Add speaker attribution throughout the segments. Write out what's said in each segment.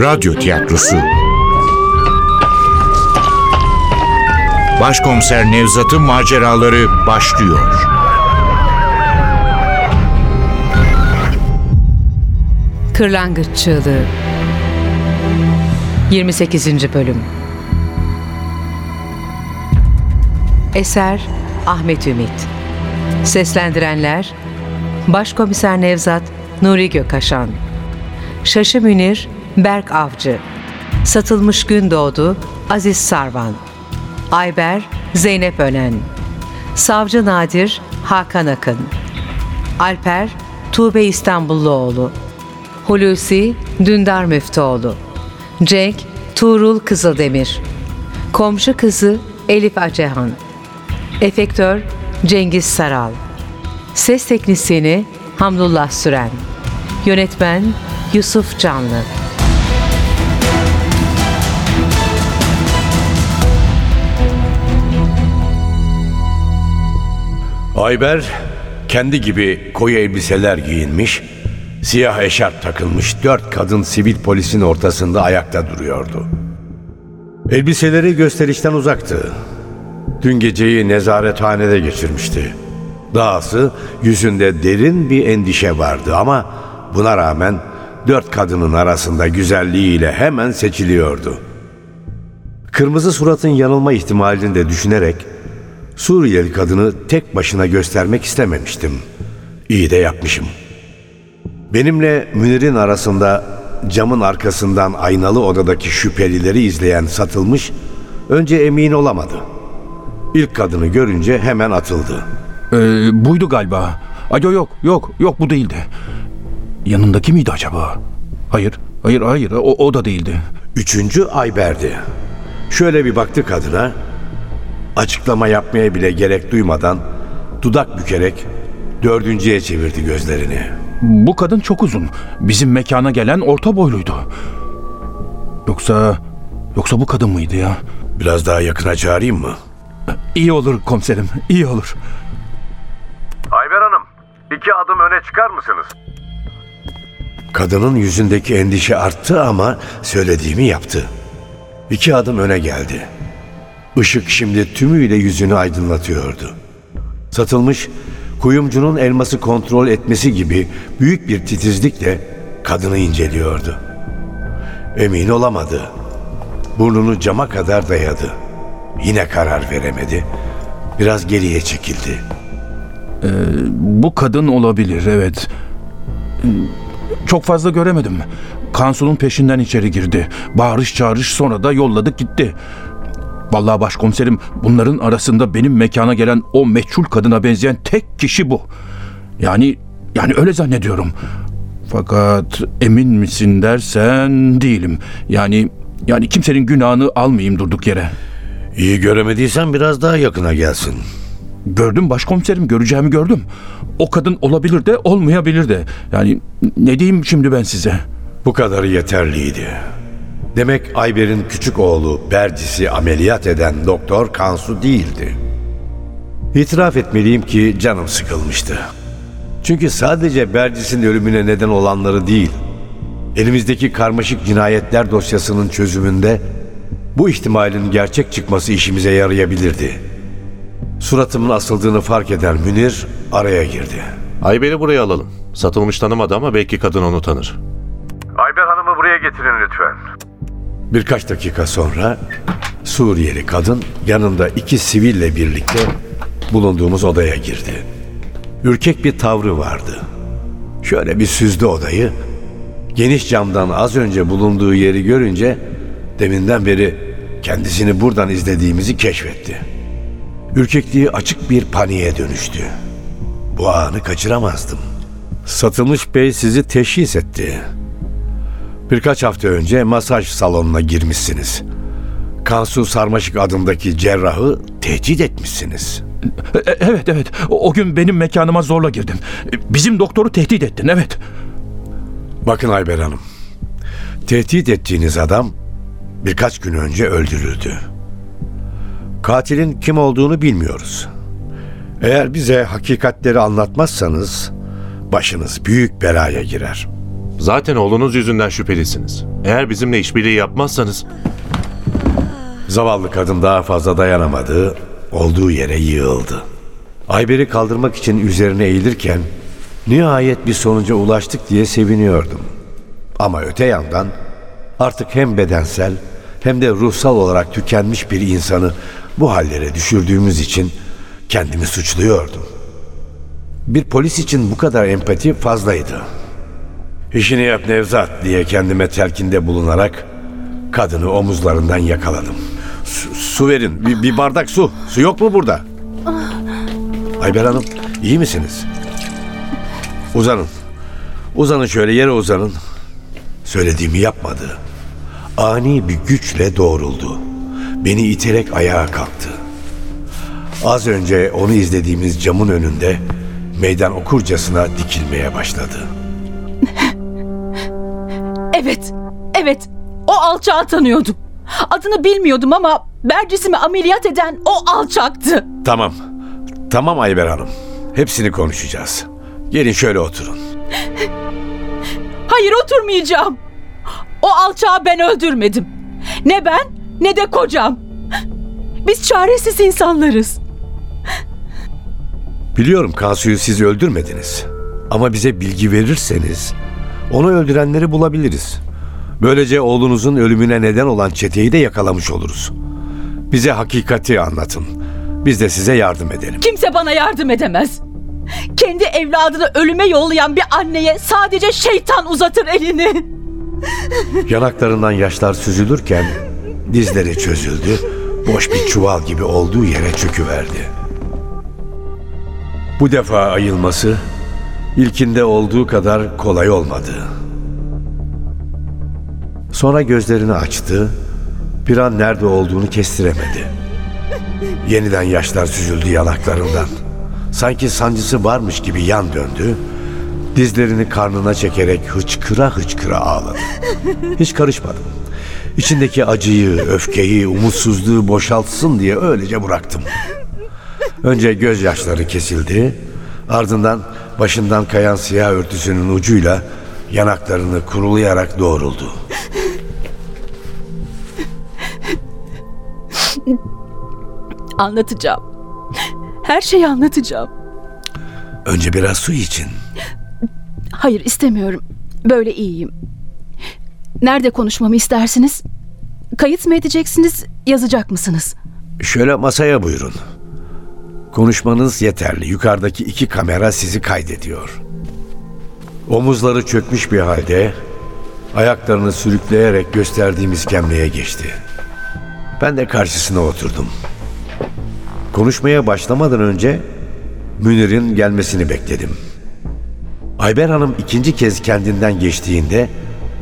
Speaker 1: Radyo Tiyatrosu Başkomiser Nevzat'ın maceraları başlıyor.
Speaker 2: Kırlangıç Çığlığı 28. Bölüm Eser Ahmet Ümit Seslendirenler Başkomiser Nevzat Nuri Gökaşan Şaşı Münir Berk Avcı. Satılmış Gün Doğdu Aziz Sarvan. Ayber Zeynep Önen. Savcı Nadir Hakan Akın. Alper Tuğbe İstanbulluoğlu. Hulusi Dündar Müftüoğlu. Cenk Tuğrul Kızıldemir. Komşu kızı Elif Acehan. Efektör Cengiz Saral. Ses teknisyeni Hamdullah Süren. Yönetmen Yusuf Canlı
Speaker 3: Ayber kendi gibi koyu elbiseler giyinmiş, siyah eşarp takılmış dört kadın sivil polisin ortasında ayakta duruyordu. Elbiseleri gösterişten uzaktı. Dün geceyi nezarethanede geçirmişti. Dahası yüzünde derin bir endişe vardı ama buna rağmen dört kadının arasında güzelliğiyle hemen seçiliyordu. Kırmızı suratın yanılma ihtimalini de düşünerek Suriyeli kadını tek başına göstermek istememiştim. İyi de yapmışım. Benimle Münir'in arasında camın arkasından aynalı odadaki şüphelileri izleyen satılmış önce emin olamadı. İlk kadını görünce hemen atıldı.
Speaker 4: Ee, buydu galiba. Ay yok yok yok bu değildi. Yanındaki miydi acaba? Hayır hayır hayır o, o da değildi.
Speaker 3: Üçüncü Ayber'di. Şöyle bir baktı kadına. Açıklama yapmaya bile gerek duymadan dudak bükerek dördüncüye çevirdi gözlerini.
Speaker 4: Bu kadın çok uzun. Bizim mekana gelen orta boyluydu. Yoksa yoksa bu kadın mıydı ya?
Speaker 3: Biraz daha yakına çağırayım mı?
Speaker 4: İyi olur komiserim iyi olur.
Speaker 5: Ayber Hanım, iki adım öne çıkar mısınız?
Speaker 3: Kadının yüzündeki endişe arttı ama söylediğimi yaptı. İki adım öne geldi. Işık şimdi tümüyle yüzünü aydınlatıyordu. Satılmış, kuyumcunun elması kontrol etmesi gibi büyük bir titizlikle kadını inceliyordu. Emin olamadı. Burnunu cama kadar dayadı. Yine karar veremedi. Biraz geriye çekildi.
Speaker 4: Bu kadın olabilir evet. Çok fazla göremedim. Kansu'nun peşinden içeri girdi. Bağırış çağırış sonra da yolladık gitti. Vallahi başkomiserim bunların arasında benim mekana gelen o meçhul kadına benzeyen tek kişi bu. Yani yani öyle zannediyorum. Fakat emin misin dersen değilim. Yani yani kimsenin günahını almayayım durduk yere.
Speaker 3: İyi göremediysen biraz daha yakına gelsin.
Speaker 4: Gördüm başkomiserim göreceğimi gördüm. O kadın olabilir de olmayabilir de. Yani ne diyeyim şimdi ben size?
Speaker 3: Bu kadarı yeterliydi. Demek Ayber'in küçük oğlu Bercis'i ameliyat eden doktor Kansu değildi. İtiraf etmeliyim ki canım sıkılmıştı. Çünkü sadece Bercis'in ölümüne neden olanları değil, elimizdeki karmaşık cinayetler dosyasının çözümünde bu ihtimalin gerçek çıkması işimize yarayabilirdi. Suratımın asıldığını fark eden Münir araya girdi.
Speaker 6: Ayber'i buraya alalım. Satılmış tanımadı ama belki kadın onu tanır.
Speaker 5: Ayber Hanım'ı buraya getirin lütfen.
Speaker 3: Birkaç dakika sonra Suriyeli kadın yanında iki siville birlikte bulunduğumuz odaya girdi. Ürkek bir tavrı vardı. Şöyle bir süzdü odayı. Geniş camdan az önce bulunduğu yeri görünce deminden beri kendisini buradan izlediğimizi keşfetti. Ürkekliği açık bir paniğe dönüştü. Bu anı kaçıramazdım. Satılmış Bey sizi teşhis etti. Birkaç hafta önce masaj salonuna girmişsiniz. Kansu Sarmaşık adındaki cerrahı tehdit etmişsiniz.
Speaker 4: E- evet evet o, o gün benim mekanıma zorla girdin. E, Bizim doktoru tehdit ettin evet.
Speaker 3: Bakın Ayber Hanım, tehdit ettiğiniz adam birkaç gün önce öldürüldü. Katilin kim olduğunu bilmiyoruz. Eğer bize hakikatleri anlatmazsanız başınız büyük belaya girer.
Speaker 6: Zaten oğlunuz yüzünden şüphelisiniz. Eğer bizimle işbirliği yapmazsanız
Speaker 3: Zavallı kadın daha fazla dayanamadı, olduğu yere yığıldı. Ayber'i kaldırmak için üzerine eğilirken nihayet bir sonuca ulaştık diye seviniyordum. Ama öte yandan artık hem bedensel hem de ruhsal olarak tükenmiş bir insanı bu hallere düşürdüğümüz için kendimi suçluyordum. Bir polis için bu kadar empati fazlaydı. İşini yap Nevzat diye kendime telkinde bulunarak kadını omuzlarından yakaladım. Su, su verin. Bir, bir bardak su. Su yok mu burada? Ayber Hanım iyi misiniz? Uzanın. Uzanın şöyle yere uzanın. Söylediğimi yapmadı. Ani bir güçle doğruldu. Beni iterek ayağa kalktı. Az önce onu izlediğimiz camın önünde meydan okurcasına dikilmeye başladı.
Speaker 7: Evet, evet. O alçağı tanıyordum. Adını bilmiyordum ama Bercis'imi ameliyat eden o alçaktı.
Speaker 3: Tamam. Tamam Ayber Hanım. Hepsini konuşacağız. Gelin şöyle oturun.
Speaker 7: Hayır oturmayacağım. O alçağı ben öldürmedim. Ne ben ne de kocam. Biz çaresiz insanlarız.
Speaker 3: Biliyorum Kansu'yu siz öldürmediniz. Ama bize bilgi verirseniz onu öldürenleri bulabiliriz. Böylece oğlunuzun ölümüne neden olan çeteyi de yakalamış oluruz. Bize hakikati anlatın. Biz de size yardım edelim.
Speaker 7: Kimse bana yardım edemez. Kendi evladını ölüme yollayan bir anneye sadece şeytan uzatır elini.
Speaker 3: Yanaklarından yaşlar süzülürken dizleri çözüldü. Boş bir çuval gibi olduğu yere çöküverdi. Bu defa ayılması ilkinde olduğu kadar kolay olmadı. Sonra gözlerini açtı. Bir an nerede olduğunu kestiremedi. Yeniden yaşlar süzüldü yanaklarından. Sanki sancısı varmış gibi yan döndü. Dizlerini karnına çekerek hıçkıra hıçkıra ağladı. Hiç karışmadım. İçindeki acıyı, öfkeyi, umutsuzluğu boşaltsın diye öylece bıraktım. Önce gözyaşları kesildi. Ardından başından kayan siyah örtüsünün ucuyla yanaklarını kurulayarak doğruldu.
Speaker 7: Anlatacağım. Her şeyi anlatacağım.
Speaker 3: Önce biraz su için.
Speaker 7: Hayır istemiyorum. Böyle iyiyim. Nerede konuşmamı istersiniz? Kayıt mı edeceksiniz, yazacak mısınız?
Speaker 3: Şöyle masaya buyurun. Konuşmanız yeterli. Yukarıdaki iki kamera sizi kaydediyor. Omuzları çökmüş bir halde ayaklarını sürükleyerek gösterdiğim iskemleye geçti. Ben de karşısına oturdum. Konuşmaya başlamadan önce Münir'in gelmesini bekledim. Ayber Hanım ikinci kez kendinden geçtiğinde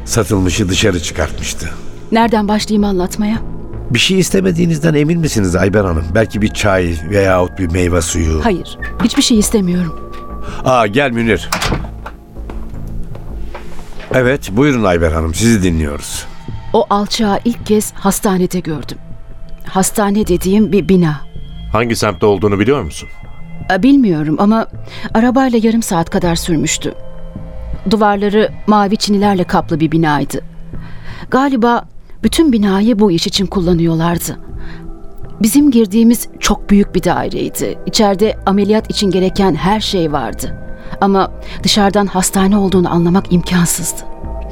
Speaker 3: satılmışı dışarı çıkartmıştı.
Speaker 7: Nereden başlayayım anlatmaya?
Speaker 3: Bir şey istemediğinizden emin misiniz Ayber Hanım? Belki bir çay veyahut bir meyve suyu.
Speaker 7: Hayır, hiçbir şey istemiyorum.
Speaker 3: Aa gel Münir. Evet buyurun Ayber Hanım sizi dinliyoruz.
Speaker 7: O alçağı ilk kez hastanede gördüm. Hastane dediğim bir bina.
Speaker 6: hangi semtte olduğunu biliyor musun?
Speaker 7: E, Bilmiyorum ama arabayla yarım saat kadar sürmüştü. Duvarları mavi çinilerle kaplı bir binaydı. Galiba bütün binayı bu iş için kullanıyorlardı. Bizim girdiğimiz çok büyük bir daireydi. İçeride ameliyat için gereken her şey vardı. Ama dışarıdan hastane olduğunu anlamak imkansızdı.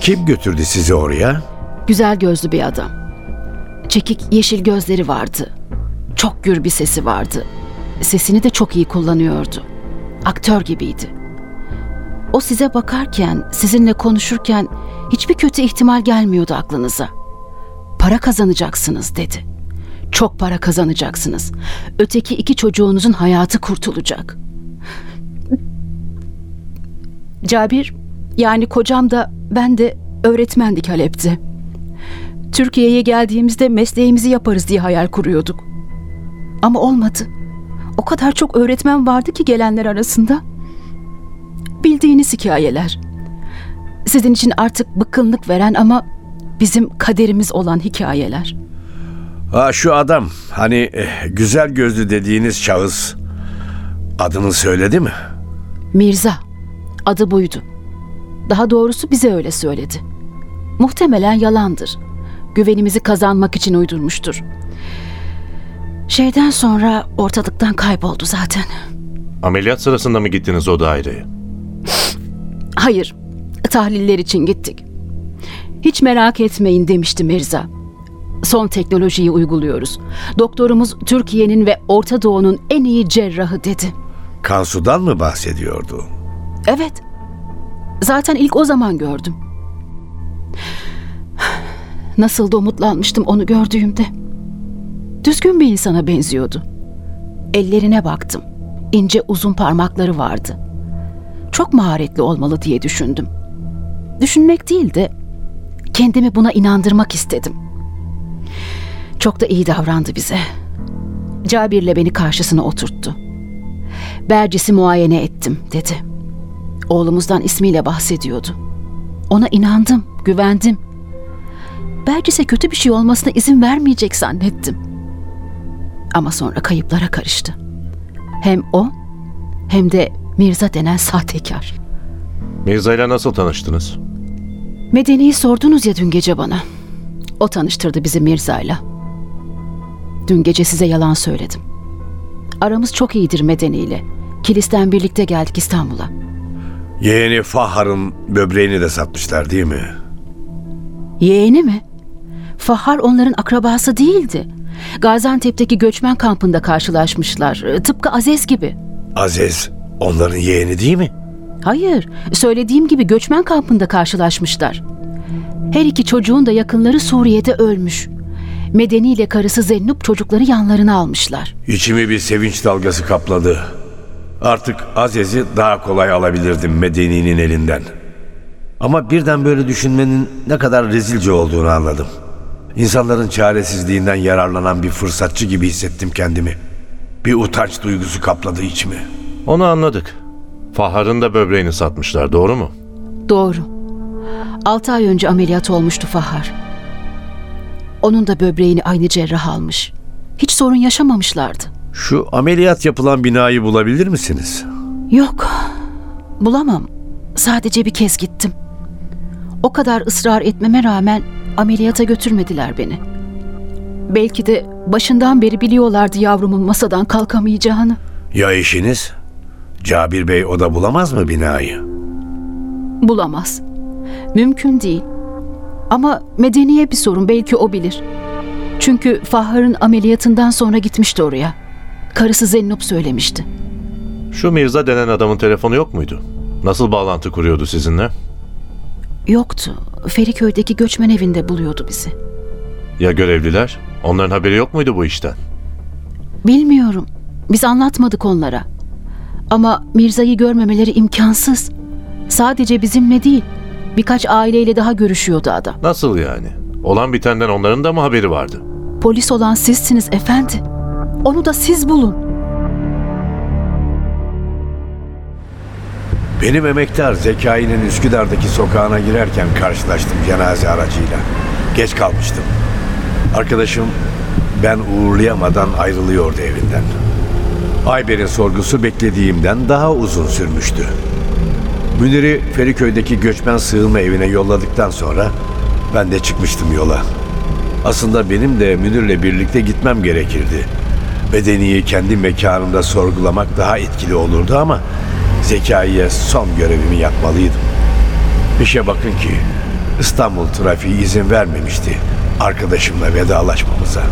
Speaker 3: Kim götürdü sizi oraya?
Speaker 7: Güzel gözlü bir adam. Çekik yeşil gözleri vardı. Çok gür bir sesi vardı. Sesini de çok iyi kullanıyordu. Aktör gibiydi. O size bakarken, sizinle konuşurken hiçbir kötü ihtimal gelmiyordu aklınıza. Para kazanacaksınız dedi. Çok para kazanacaksınız. Öteki iki çocuğunuzun hayatı kurtulacak. Cabir, yani kocam da ben de öğretmendik Halep'te. Türkiye'ye geldiğimizde mesleğimizi yaparız diye hayal kuruyorduk. Ama olmadı. O kadar çok öğretmen vardı ki gelenler arasında. Bildiğiniz hikayeler. Sizin için artık bıkkınlık veren ama bizim kaderimiz olan hikayeler.
Speaker 3: Ha şu adam hani eh, güzel gözlü dediğiniz şahıs adını söyledi mi?
Speaker 7: Mirza. Adı buydu. Daha doğrusu bize öyle söyledi. Muhtemelen yalandır. Güvenimizi kazanmak için uydurmuştur. Şeyden sonra ortalıktan kayboldu zaten.
Speaker 6: Ameliyat sırasında mı gittiniz o daireye?
Speaker 7: Hayır, tahliller için gittik. Hiç merak etmeyin demişti Mirza. Son teknolojiyi uyguluyoruz. Doktorumuz Türkiye'nin ve Orta Doğu'nun en iyi cerrahı dedi.
Speaker 3: Kansu'dan mı bahsediyordu?
Speaker 7: Evet. Zaten ilk o zaman gördüm. Nasıl da umutlanmıştım onu gördüğümde. Düzgün bir insana benziyordu. Ellerine baktım. İnce uzun parmakları vardı. Çok maharetli olmalı diye düşündüm. Düşünmek değil de kendimi buna inandırmak istedim. Çok da iyi davrandı bize. Cabir'le beni karşısına oturttu. Bercis'i muayene ettim dedi. Oğlumuzdan ismiyle bahsediyordu. Ona inandım, güvendim. Bercis'e kötü bir şey olmasına izin vermeyecek zannettim. Ama sonra kayıplara karıştı. Hem o hem de Mirza denen sahtekar.
Speaker 6: Mirza ile nasıl tanıştınız?
Speaker 7: Medeni'yi sordunuz ya dün gece bana. O tanıştırdı bizi Mirza'yla. Dün gece size yalan söyledim. Aramız çok iyidir Medeni ile. Kilis'ten birlikte geldik İstanbul'a.
Speaker 3: Yeğeni Fahar'ın böbreğini de satmışlar değil mi?
Speaker 7: Yeğeni mi? Fahar onların akrabası değildi. Gaziantep'teki göçmen kampında karşılaşmışlar. Tıpkı Aziz gibi.
Speaker 3: Aziz onların yeğeni değil mi?
Speaker 7: Hayır, söylediğim gibi göçmen kampında karşılaşmışlar. Her iki çocuğun da yakınları Suriye'de ölmüş. Medeni ile karısı Zennup çocukları yanlarına almışlar.
Speaker 3: İçimi bir sevinç dalgası kapladı. Artık Aziz'i daha kolay alabilirdim Medeni'nin elinden. Ama birden böyle düşünmenin ne kadar rezilce olduğunu anladım. İnsanların çaresizliğinden yararlanan bir fırsatçı gibi hissettim kendimi. Bir utanç duygusu kapladı içimi.
Speaker 6: Onu anladık. Fahar'ın da böbreğini satmışlar doğru mu?
Speaker 7: Doğru. Altı ay önce ameliyat olmuştu Fahar. Onun da böbreğini aynı cerrah almış. Hiç sorun yaşamamışlardı.
Speaker 3: Şu ameliyat yapılan binayı bulabilir misiniz?
Speaker 7: Yok, bulamam. Sadece bir kez gittim. O kadar ısrar etmeme rağmen ameliyata götürmediler beni. Belki de başından beri biliyorlardı yavrumun masadan kalkamayacağını.
Speaker 3: Ya eşiniz? Cabir Bey o da bulamaz mı binayı?
Speaker 7: Bulamaz. Mümkün değil. Ama medeniye bir sorun belki o bilir. Çünkü Fahar'ın ameliyatından sonra gitmişti oraya. Karısı Zennup söylemişti.
Speaker 6: Şu Mirza denen adamın telefonu yok muydu? Nasıl bağlantı kuruyordu sizinle?
Speaker 7: Yoktu. Feriköy'deki göçmen evinde buluyordu bizi.
Speaker 6: Ya görevliler? Onların haberi yok muydu bu işten?
Speaker 7: Bilmiyorum. Biz anlatmadık onlara. Ama Mirza'yı görmemeleri imkansız. Sadece bizimle değil, birkaç aileyle daha görüşüyordu adam.
Speaker 6: Nasıl yani? Olan bitenden onların da mı haberi vardı?
Speaker 7: Polis olan sizsiniz efendi. Onu da siz bulun.
Speaker 3: Benim emektar Zekai'nin Üsküdar'daki sokağına girerken karşılaştım cenaze aracıyla. Geç kalmıştım. Arkadaşım ben uğurlayamadan ayrılıyordu evinden. Ayber'in sorgusu beklediğimden daha uzun sürmüştü. Münir'i Feriköy'deki göçmen sığınma evine yolladıktan sonra ben de çıkmıştım yola. Aslında benim de Münir'le birlikte gitmem gerekirdi. Bedeniyi kendi mekanımda sorgulamak daha etkili olurdu ama Zekai'ye son görevimi yapmalıydım. İşe bakın ki İstanbul trafiği izin vermemişti arkadaşımla vedalaşmamıza.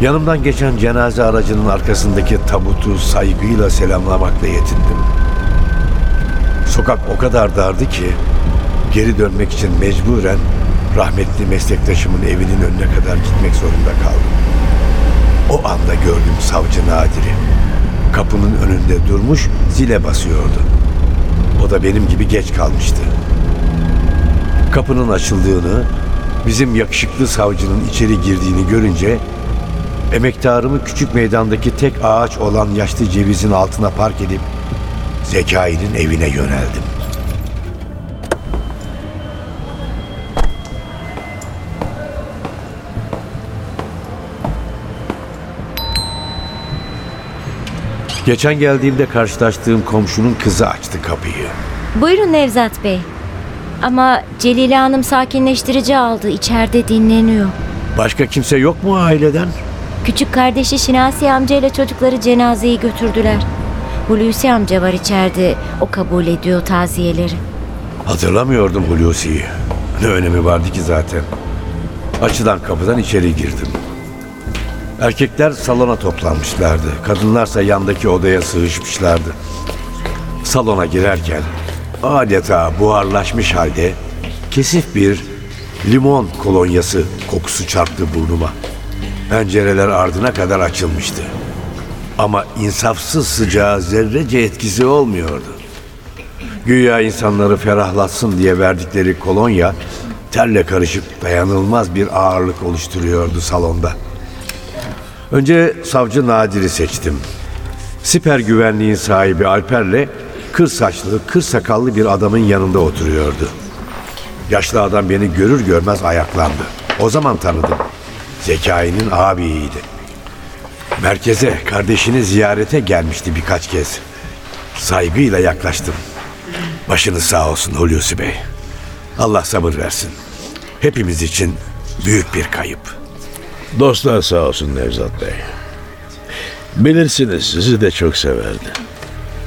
Speaker 3: Yanımdan geçen cenaze aracının arkasındaki tabutu saygıyla selamlamakla yetindim. Sokak o kadar dardı ki geri dönmek için mecburen rahmetli meslektaşımın evinin önüne kadar gitmek zorunda kaldım. O anda gördüm savcı Nadir'i. Kapının önünde durmuş zile basıyordu. O da benim gibi geç kalmıştı. Kapının açıldığını, bizim yakışıklı savcının içeri girdiğini görünce emektarımı küçük meydandaki tek ağaç olan yaşlı cevizin altına park edip Zekai'nin evine yöneldim. Geçen geldiğimde karşılaştığım komşunun kızı açtı kapıyı.
Speaker 8: Buyurun Nevzat Bey. Ama Celile Hanım sakinleştirici aldı. içeride dinleniyor.
Speaker 3: Başka kimse yok mu aileden?
Speaker 8: Küçük kardeşi Şinasi amca ile çocukları cenazeyi götürdüler. Hulusi amca var içeride. O kabul ediyor taziyeleri.
Speaker 3: Hatırlamıyordum Hulusi'yi. Ne önemi vardı ki zaten. Açıdan kapıdan içeri girdim. Erkekler salona toplanmışlardı. Kadınlarsa yandaki odaya sığışmışlardı. Salona girerken adeta buharlaşmış halde kesif bir limon kolonyası kokusu çarptı burnuma. Pencereler ardına kadar açılmıştı. Ama insafsız sıcağı zerrece etkisi olmuyordu. Güya insanları ferahlatsın diye verdikleri kolonya terle karışık dayanılmaz bir ağırlık oluşturuyordu salonda. Önce savcı Nadir'i seçtim. Siper güvenliğin sahibi Alper'le kır saçlı, kır sakallı bir adamın yanında oturuyordu. Yaşlı adam beni görür görmez ayaklandı. O zaman tanıdım. Zekai'nin ağabeyiydi. Merkeze kardeşini ziyarete gelmişti birkaç kez. Saygıyla yaklaştım. Başınız sağ olsun Hulusi Bey. Allah sabır versin. Hepimiz için büyük bir kayıp.
Speaker 9: Dostlar sağ olsun Nevzat Bey. Bilirsiniz sizi de çok severdi.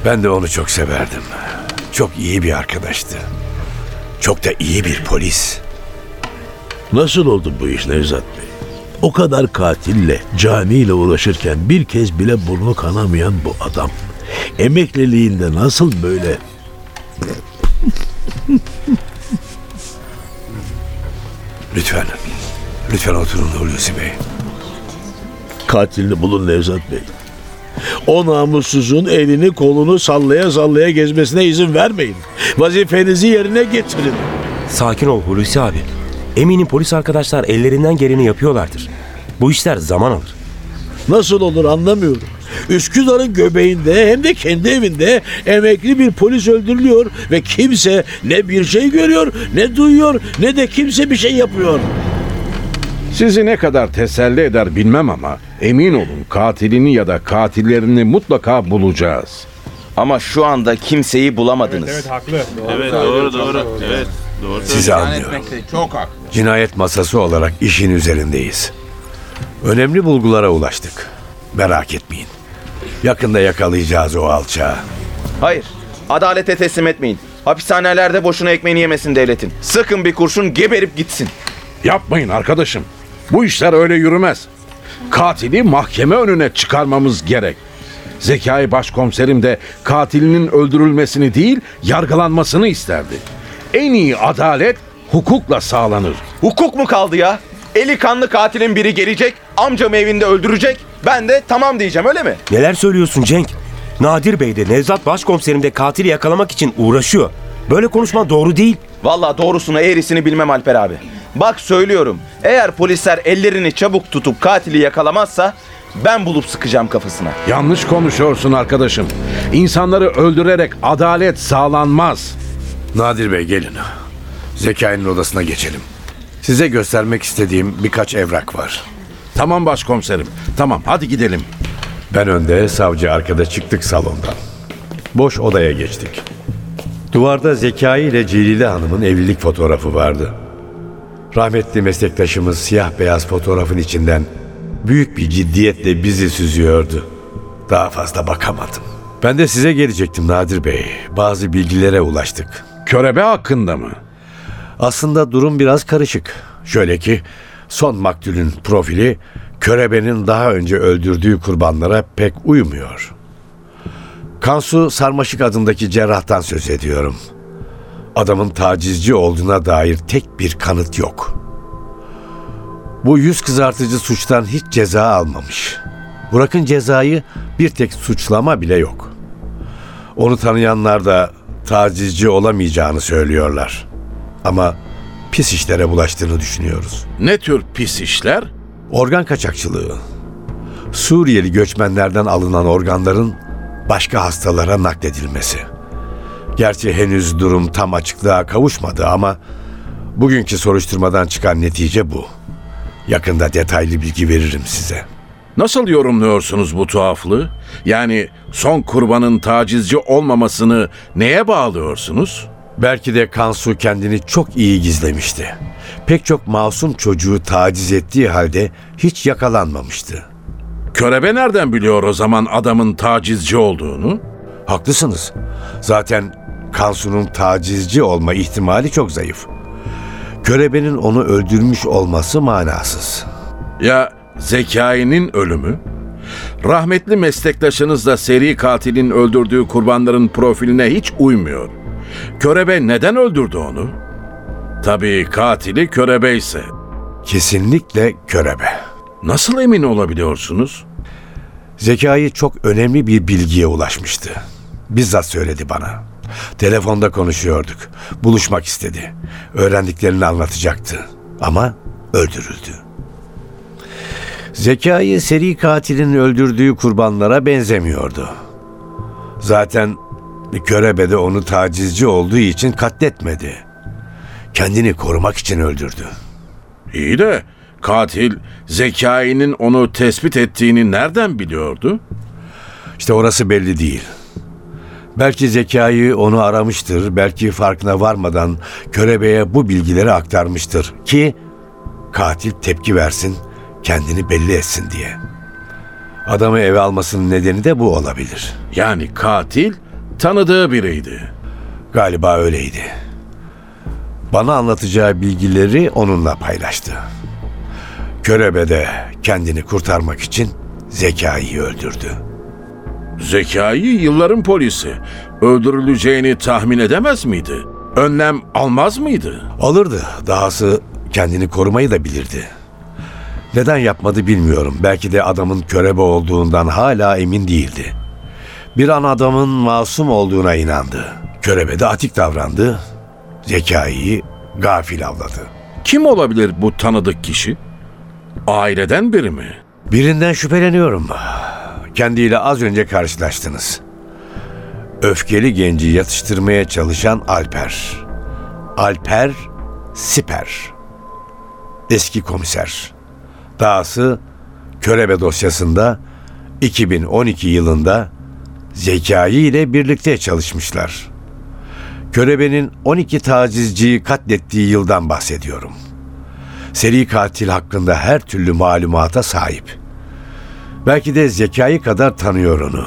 Speaker 3: Ben de onu çok severdim. Çok iyi bir arkadaştı. Çok da iyi bir polis.
Speaker 9: Nasıl oldu bu iş Nevzat Bey? O kadar katille, caniyle uğraşırken bir kez bile burnu kanamayan bu adam. Emekliliğinde nasıl böyle
Speaker 3: Lütfen. Lütfen oturun Hulusi Bey.
Speaker 9: katilini bulun Nevzat Bey? O namussuzun elini kolunu sallaya sallaya gezmesine izin vermeyin. Vazifenizi yerine getirin.
Speaker 10: Sakin ol Hulusi abi. Eminim polis arkadaşlar ellerinden geleni yapıyorlardır. Bu işler zaman alır.
Speaker 9: Nasıl olur anlamıyorum. Üsküdar'ın göbeğinde hem de kendi evinde emekli bir polis öldürülüyor ve kimse ne bir şey görüyor, ne duyuyor, ne de kimse bir şey yapıyor.
Speaker 4: Sizi ne kadar teselli eder bilmem ama emin olun katilini ya da katillerini mutlaka bulacağız.
Speaker 11: Ama şu anda kimseyi bulamadınız.
Speaker 3: Sizi anlıyorum. Cinayet masası olarak işin üzerindeyiz. Önemli bulgulara ulaştık. Merak etmeyin. Yakında yakalayacağız o alçağı.
Speaker 11: Hayır. Adalete teslim etmeyin. Hapishanelerde boşuna ekmeğini yemesin devletin. Sıkın bir kurşun geberip gitsin.
Speaker 4: Yapmayın arkadaşım. Bu işler öyle yürümez. Katili mahkeme önüne çıkarmamız gerek. Zekai başkomiserim de katilinin öldürülmesini değil, yargılanmasını isterdi. En iyi adalet hukukla sağlanır.
Speaker 11: Hukuk mu kaldı ya? Eli kanlı katilin biri gelecek, amcamı evinde öldürecek. Ben de tamam diyeceğim öyle mi?
Speaker 10: Neler söylüyorsun Cenk? Nadir Bey de Nevzat Başkomiserim de katili yakalamak için uğraşıyor. Böyle konuşman doğru değil.
Speaker 11: Vallahi doğrusunu eğrisini bilmem Alper abi. Bak söylüyorum. Eğer polisler ellerini çabuk tutup katili yakalamazsa ben bulup sıkacağım kafasına.
Speaker 4: Yanlış konuşuyorsun arkadaşım. İnsanları öldürerek adalet sağlanmaz.
Speaker 3: Nadir Bey gelin. Zekai'nin odasına geçelim. Size göstermek istediğim birkaç evrak var.
Speaker 4: Tamam başkomiserim. Tamam hadi gidelim.
Speaker 3: Ben önde, savcı arkada çıktık salondan. Boş odaya geçtik. Duvarda Zekai ile Celile Hanım'ın evlilik fotoğrafı vardı. Rahmetli meslektaşımız siyah beyaz fotoğrafın içinden büyük bir ciddiyetle bizi süzüyordu. Daha fazla bakamadım. Ben de size gelecektim Nadir Bey. Bazı bilgilere ulaştık.
Speaker 4: Körebe hakkında mı?
Speaker 3: Aslında durum biraz karışık. Şöyle ki son maktulün profili Körebe'nin daha önce öldürdüğü kurbanlara pek uymuyor. Kansu Sarmaşık adındaki cerrahtan söz ediyorum. Adamın tacizci olduğuna dair tek bir kanıt yok. Bu yüz kızartıcı suçtan hiç ceza almamış. Bırakın cezayı bir tek suçlama bile yok. Onu tanıyanlar da tacizci olamayacağını söylüyorlar. Ama pis işlere bulaştığını düşünüyoruz.
Speaker 4: Ne tür pis işler?
Speaker 3: Organ kaçakçılığı. Suriyeli göçmenlerden alınan organların başka hastalara nakledilmesi. Gerçi henüz durum tam açıklığa kavuşmadı ama bugünkü soruşturmadan çıkan netice bu. Yakında detaylı bilgi veririm size.
Speaker 12: Nasıl yorumluyorsunuz bu tuhaflığı? Yani son kurbanın tacizci olmamasını neye bağlıyorsunuz?
Speaker 3: Belki de Kansu kendini çok iyi gizlemişti. Pek çok masum çocuğu taciz ettiği halde hiç yakalanmamıştı.
Speaker 12: Körebe nereden biliyor o zaman adamın tacizci olduğunu?
Speaker 3: Haklısınız. Zaten Kansu'nun tacizci olma ihtimali çok zayıf. Körebenin onu öldürmüş olması manasız.
Speaker 12: Ya Zekai'nin ölümü? Rahmetli meslektaşınız da seri katilin öldürdüğü kurbanların profiline hiç uymuyor. Körebe neden öldürdü onu? Tabii katili körebe ise.
Speaker 3: Kesinlikle körebe.
Speaker 12: Nasıl emin olabiliyorsunuz?
Speaker 3: Zekai çok önemli bir bilgiye ulaşmıştı. Bizzat söyledi bana. Telefonda konuşuyorduk. Buluşmak istedi. Öğrendiklerini anlatacaktı. Ama öldürüldü. Zekai seri katilin öldürdüğü kurbanlara benzemiyordu. Zaten körebe de onu tacizci olduğu için katletmedi. Kendini korumak için öldürdü.
Speaker 12: İyi de katil Zekai'nin onu tespit ettiğini nereden biliyordu?
Speaker 3: İşte orası belli değil. Belki zekayı onu aramıştır, belki farkına varmadan körebeye bu bilgileri aktarmıştır ki katil tepki versin, kendini belli etsin diye. Adamı eve almasının nedeni de bu olabilir.
Speaker 12: Yani katil tanıdığı biriydi.
Speaker 3: Galiba öyleydi. Bana anlatacağı bilgileri onunla paylaştı. Körebe de kendini kurtarmak için zekayı öldürdü.
Speaker 12: Zekai yılların polisi. Öldürüleceğini tahmin edemez miydi? Önlem almaz mıydı?
Speaker 3: Alırdı. Dahası kendini korumayı da bilirdi. Neden yapmadı bilmiyorum. Belki de adamın körebe olduğundan hala emin değildi. Bir an adamın masum olduğuna inandı. Körebe de atik davrandı. Zekai'yi gafil avladı.
Speaker 12: Kim olabilir bu tanıdık kişi? Aileden biri mi?
Speaker 3: Birinden şüpheleniyorum. Kendiyle az önce karşılaştınız. Öfkeli genci yatıştırmaya çalışan Alper. Alper Siper. Eski komiser. Dahası Körebe dosyasında 2012 yılında Zekai ile birlikte çalışmışlar. Körebe'nin 12 tacizciyi katlettiği yıldan bahsediyorum. Seri katil hakkında her türlü malumata sahip. Belki de zekayı kadar tanıyor onu.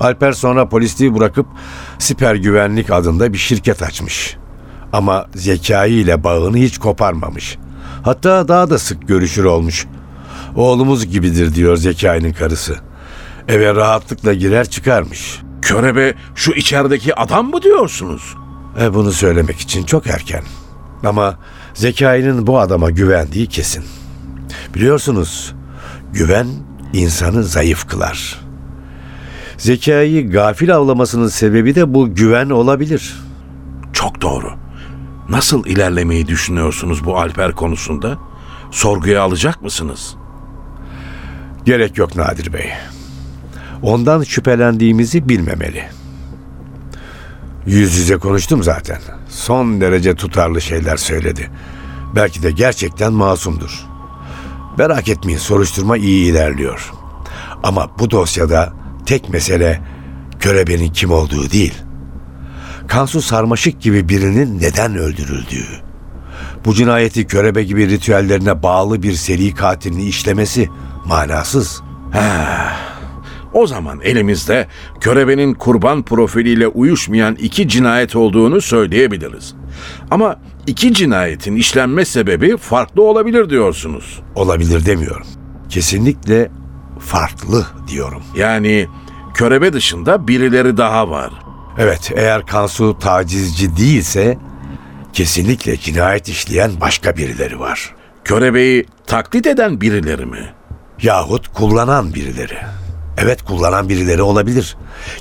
Speaker 3: Alper sonra polisliği bırakıp Siper Güvenlik adında bir şirket açmış. Ama zekayı ile bağını hiç koparmamış. Hatta daha da sık görüşür olmuş. Oğlumuz gibidir diyor Zekai'nin karısı. Eve rahatlıkla girer çıkarmış.
Speaker 12: Körebe şu içerideki adam mı diyorsunuz?
Speaker 3: E bunu söylemek için çok erken. Ama Zekai'nin bu adama güvendiği kesin. Biliyorsunuz güven insanı zayıf kılar. Zekayı gafil avlamasının sebebi de bu güven olabilir.
Speaker 12: Çok doğru. Nasıl ilerlemeyi düşünüyorsunuz bu Alper konusunda? Sorguya alacak mısınız?
Speaker 3: Gerek yok Nadir Bey. Ondan şüphelendiğimizi bilmemeli. Yüz yüze konuştum zaten. Son derece tutarlı şeyler söyledi. Belki de gerçekten masumdur. Merak etmeyin soruşturma iyi ilerliyor. Ama bu dosyada tek mesele körebenin kim olduğu değil. Kansu Sarmaşık gibi birinin neden öldürüldüğü. Bu cinayeti körebe gibi ritüellerine bağlı bir seri katilin işlemesi manasız.
Speaker 12: O zaman elimizde körebenin kurban profiliyle uyuşmayan iki cinayet olduğunu söyleyebiliriz. Ama iki cinayetin işlenme sebebi farklı olabilir diyorsunuz.
Speaker 3: Olabilir demiyorum. Kesinlikle farklı diyorum.
Speaker 12: Yani körebe dışında birileri daha var.
Speaker 3: Evet, eğer Kansu tacizci değilse kesinlikle cinayet işleyen başka birileri var.
Speaker 12: Körebeyi taklit eden birileri mi?
Speaker 3: Yahut kullanan birileri. Evet kullanan birileri olabilir.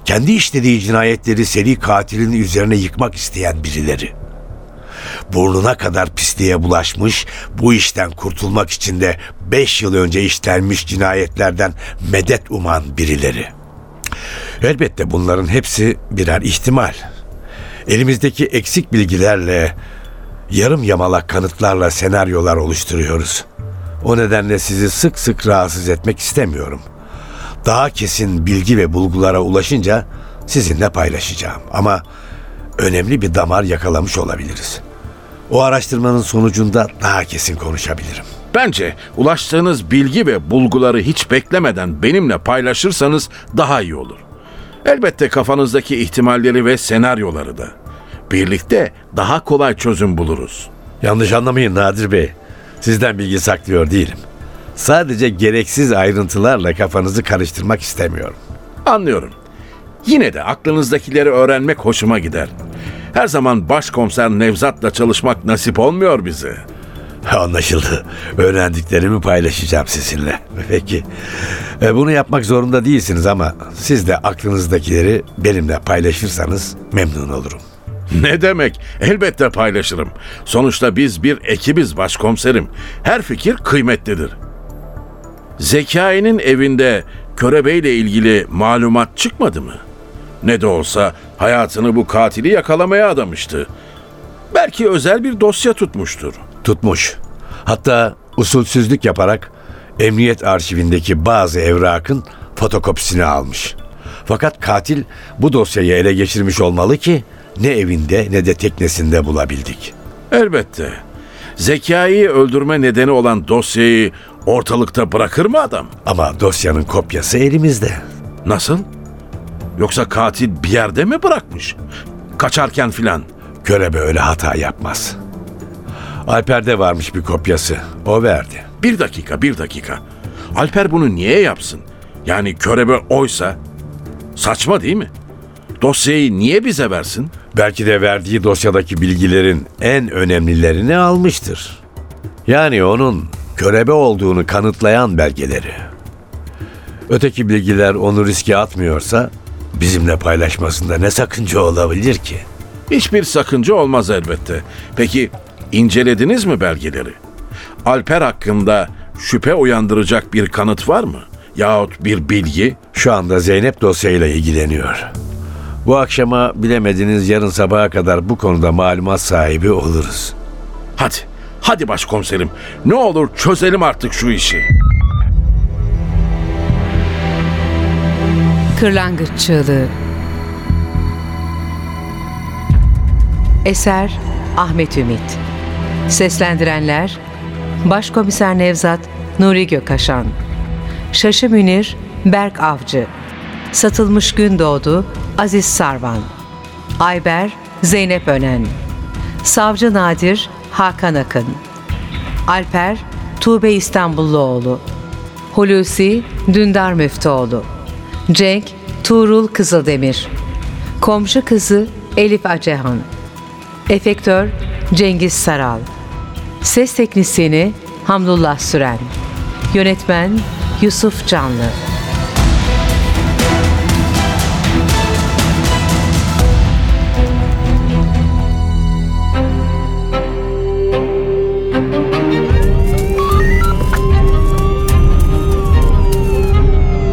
Speaker 3: Kendi işlediği cinayetleri seri katilin üzerine yıkmak isteyen birileri. Burnuna kadar pisliğe bulaşmış, bu işten kurtulmak için de beş yıl önce işlenmiş cinayetlerden medet uman birileri. Elbette bunların hepsi birer ihtimal. Elimizdeki eksik bilgilerle, yarım yamalak kanıtlarla senaryolar oluşturuyoruz. O nedenle sizi sık sık rahatsız etmek istemiyorum. Daha kesin bilgi ve bulgulara ulaşınca sizinle paylaşacağım. Ama önemli bir damar yakalamış olabiliriz. O araştırmanın sonucunda daha kesin konuşabilirim.
Speaker 12: Bence ulaştığınız bilgi ve bulguları hiç beklemeden benimle paylaşırsanız daha iyi olur. Elbette kafanızdaki ihtimalleri ve senaryoları da. Birlikte daha kolay çözüm buluruz.
Speaker 3: Yanlış anlamayın Nadir Bey. Sizden bilgi saklıyor değilim. Sadece gereksiz ayrıntılarla kafanızı karıştırmak istemiyorum.
Speaker 12: Anlıyorum. Yine de aklınızdakileri öğrenmek hoşuma gider. Her zaman başkomiser Nevzat'la çalışmak nasip olmuyor bize.
Speaker 3: Anlaşıldı. Öğrendiklerimi paylaşacağım sizinle. Peki. E, Bunu yapmak zorunda değilsiniz ama siz de aklınızdakileri benimle paylaşırsanız memnun olurum.
Speaker 12: Ne demek? Elbette paylaşırım. Sonuçta biz bir ekibiz başkomiserim. Her fikir kıymetlidir. Zekai'nin evinde Körebe ile ilgili malumat çıkmadı mı? Ne de olsa hayatını bu katili yakalamaya adamıştı. Belki özel bir dosya tutmuştur.
Speaker 3: Tutmuş. Hatta usulsüzlük yaparak emniyet arşivindeki bazı evrakın fotokopisini almış. Fakat katil bu dosyayı ele geçirmiş olmalı ki ne evinde ne de teknesinde bulabildik.
Speaker 12: Elbette. Zekai'yi öldürme nedeni olan dosyayı ortalıkta bırakır mı adam?
Speaker 3: Ama dosyanın kopyası elimizde.
Speaker 12: Nasıl? Yoksa katil bir yerde mi bırakmış? Kaçarken filan.
Speaker 3: Körebe öyle hata yapmaz. Alper'de varmış bir kopyası. O verdi.
Speaker 12: Bir dakika, bir dakika. Alper bunu niye yapsın? Yani körebe oysa saçma değil mi? Dosyayı niye bize versin?
Speaker 3: Belki de verdiği dosyadaki bilgilerin en önemlilerini almıştır. Yani onun körebe olduğunu kanıtlayan belgeleri. Öteki bilgiler onu riske atmıyorsa bizimle paylaşmasında ne sakınca olabilir ki?
Speaker 12: Hiçbir sakınca olmaz elbette. Peki incelediniz mi belgeleri? Alper hakkında şüphe uyandıracak bir kanıt var mı? Yahut bir bilgi?
Speaker 3: Şu anda Zeynep dosyayla ilgileniyor. Bu akşama bilemediniz yarın sabaha kadar bu konuda malumat sahibi oluruz.
Speaker 12: Hadi, hadi başkomiserim. Ne olur çözelim artık şu işi.
Speaker 2: Kırlangıç Çığlığı. Eser Ahmet Ümit. Seslendirenler Başkomiser Nevzat Nuri Gökaşan Şaşı Münir Berk Avcı. Satılmış Gündoğdu Aziz Sarvan. Ayber Zeynep Önen. Savcı Nadir Hakan Akın Alper Tuğbe İstanbulluoğlu Hulusi Dündar Müftüoğlu Cenk Tuğrul Kızıldemir Komşu kızı Elif Acehan Efektör Cengiz Saral Ses teknisyeni Hamdullah Süren Yönetmen Yusuf Canlı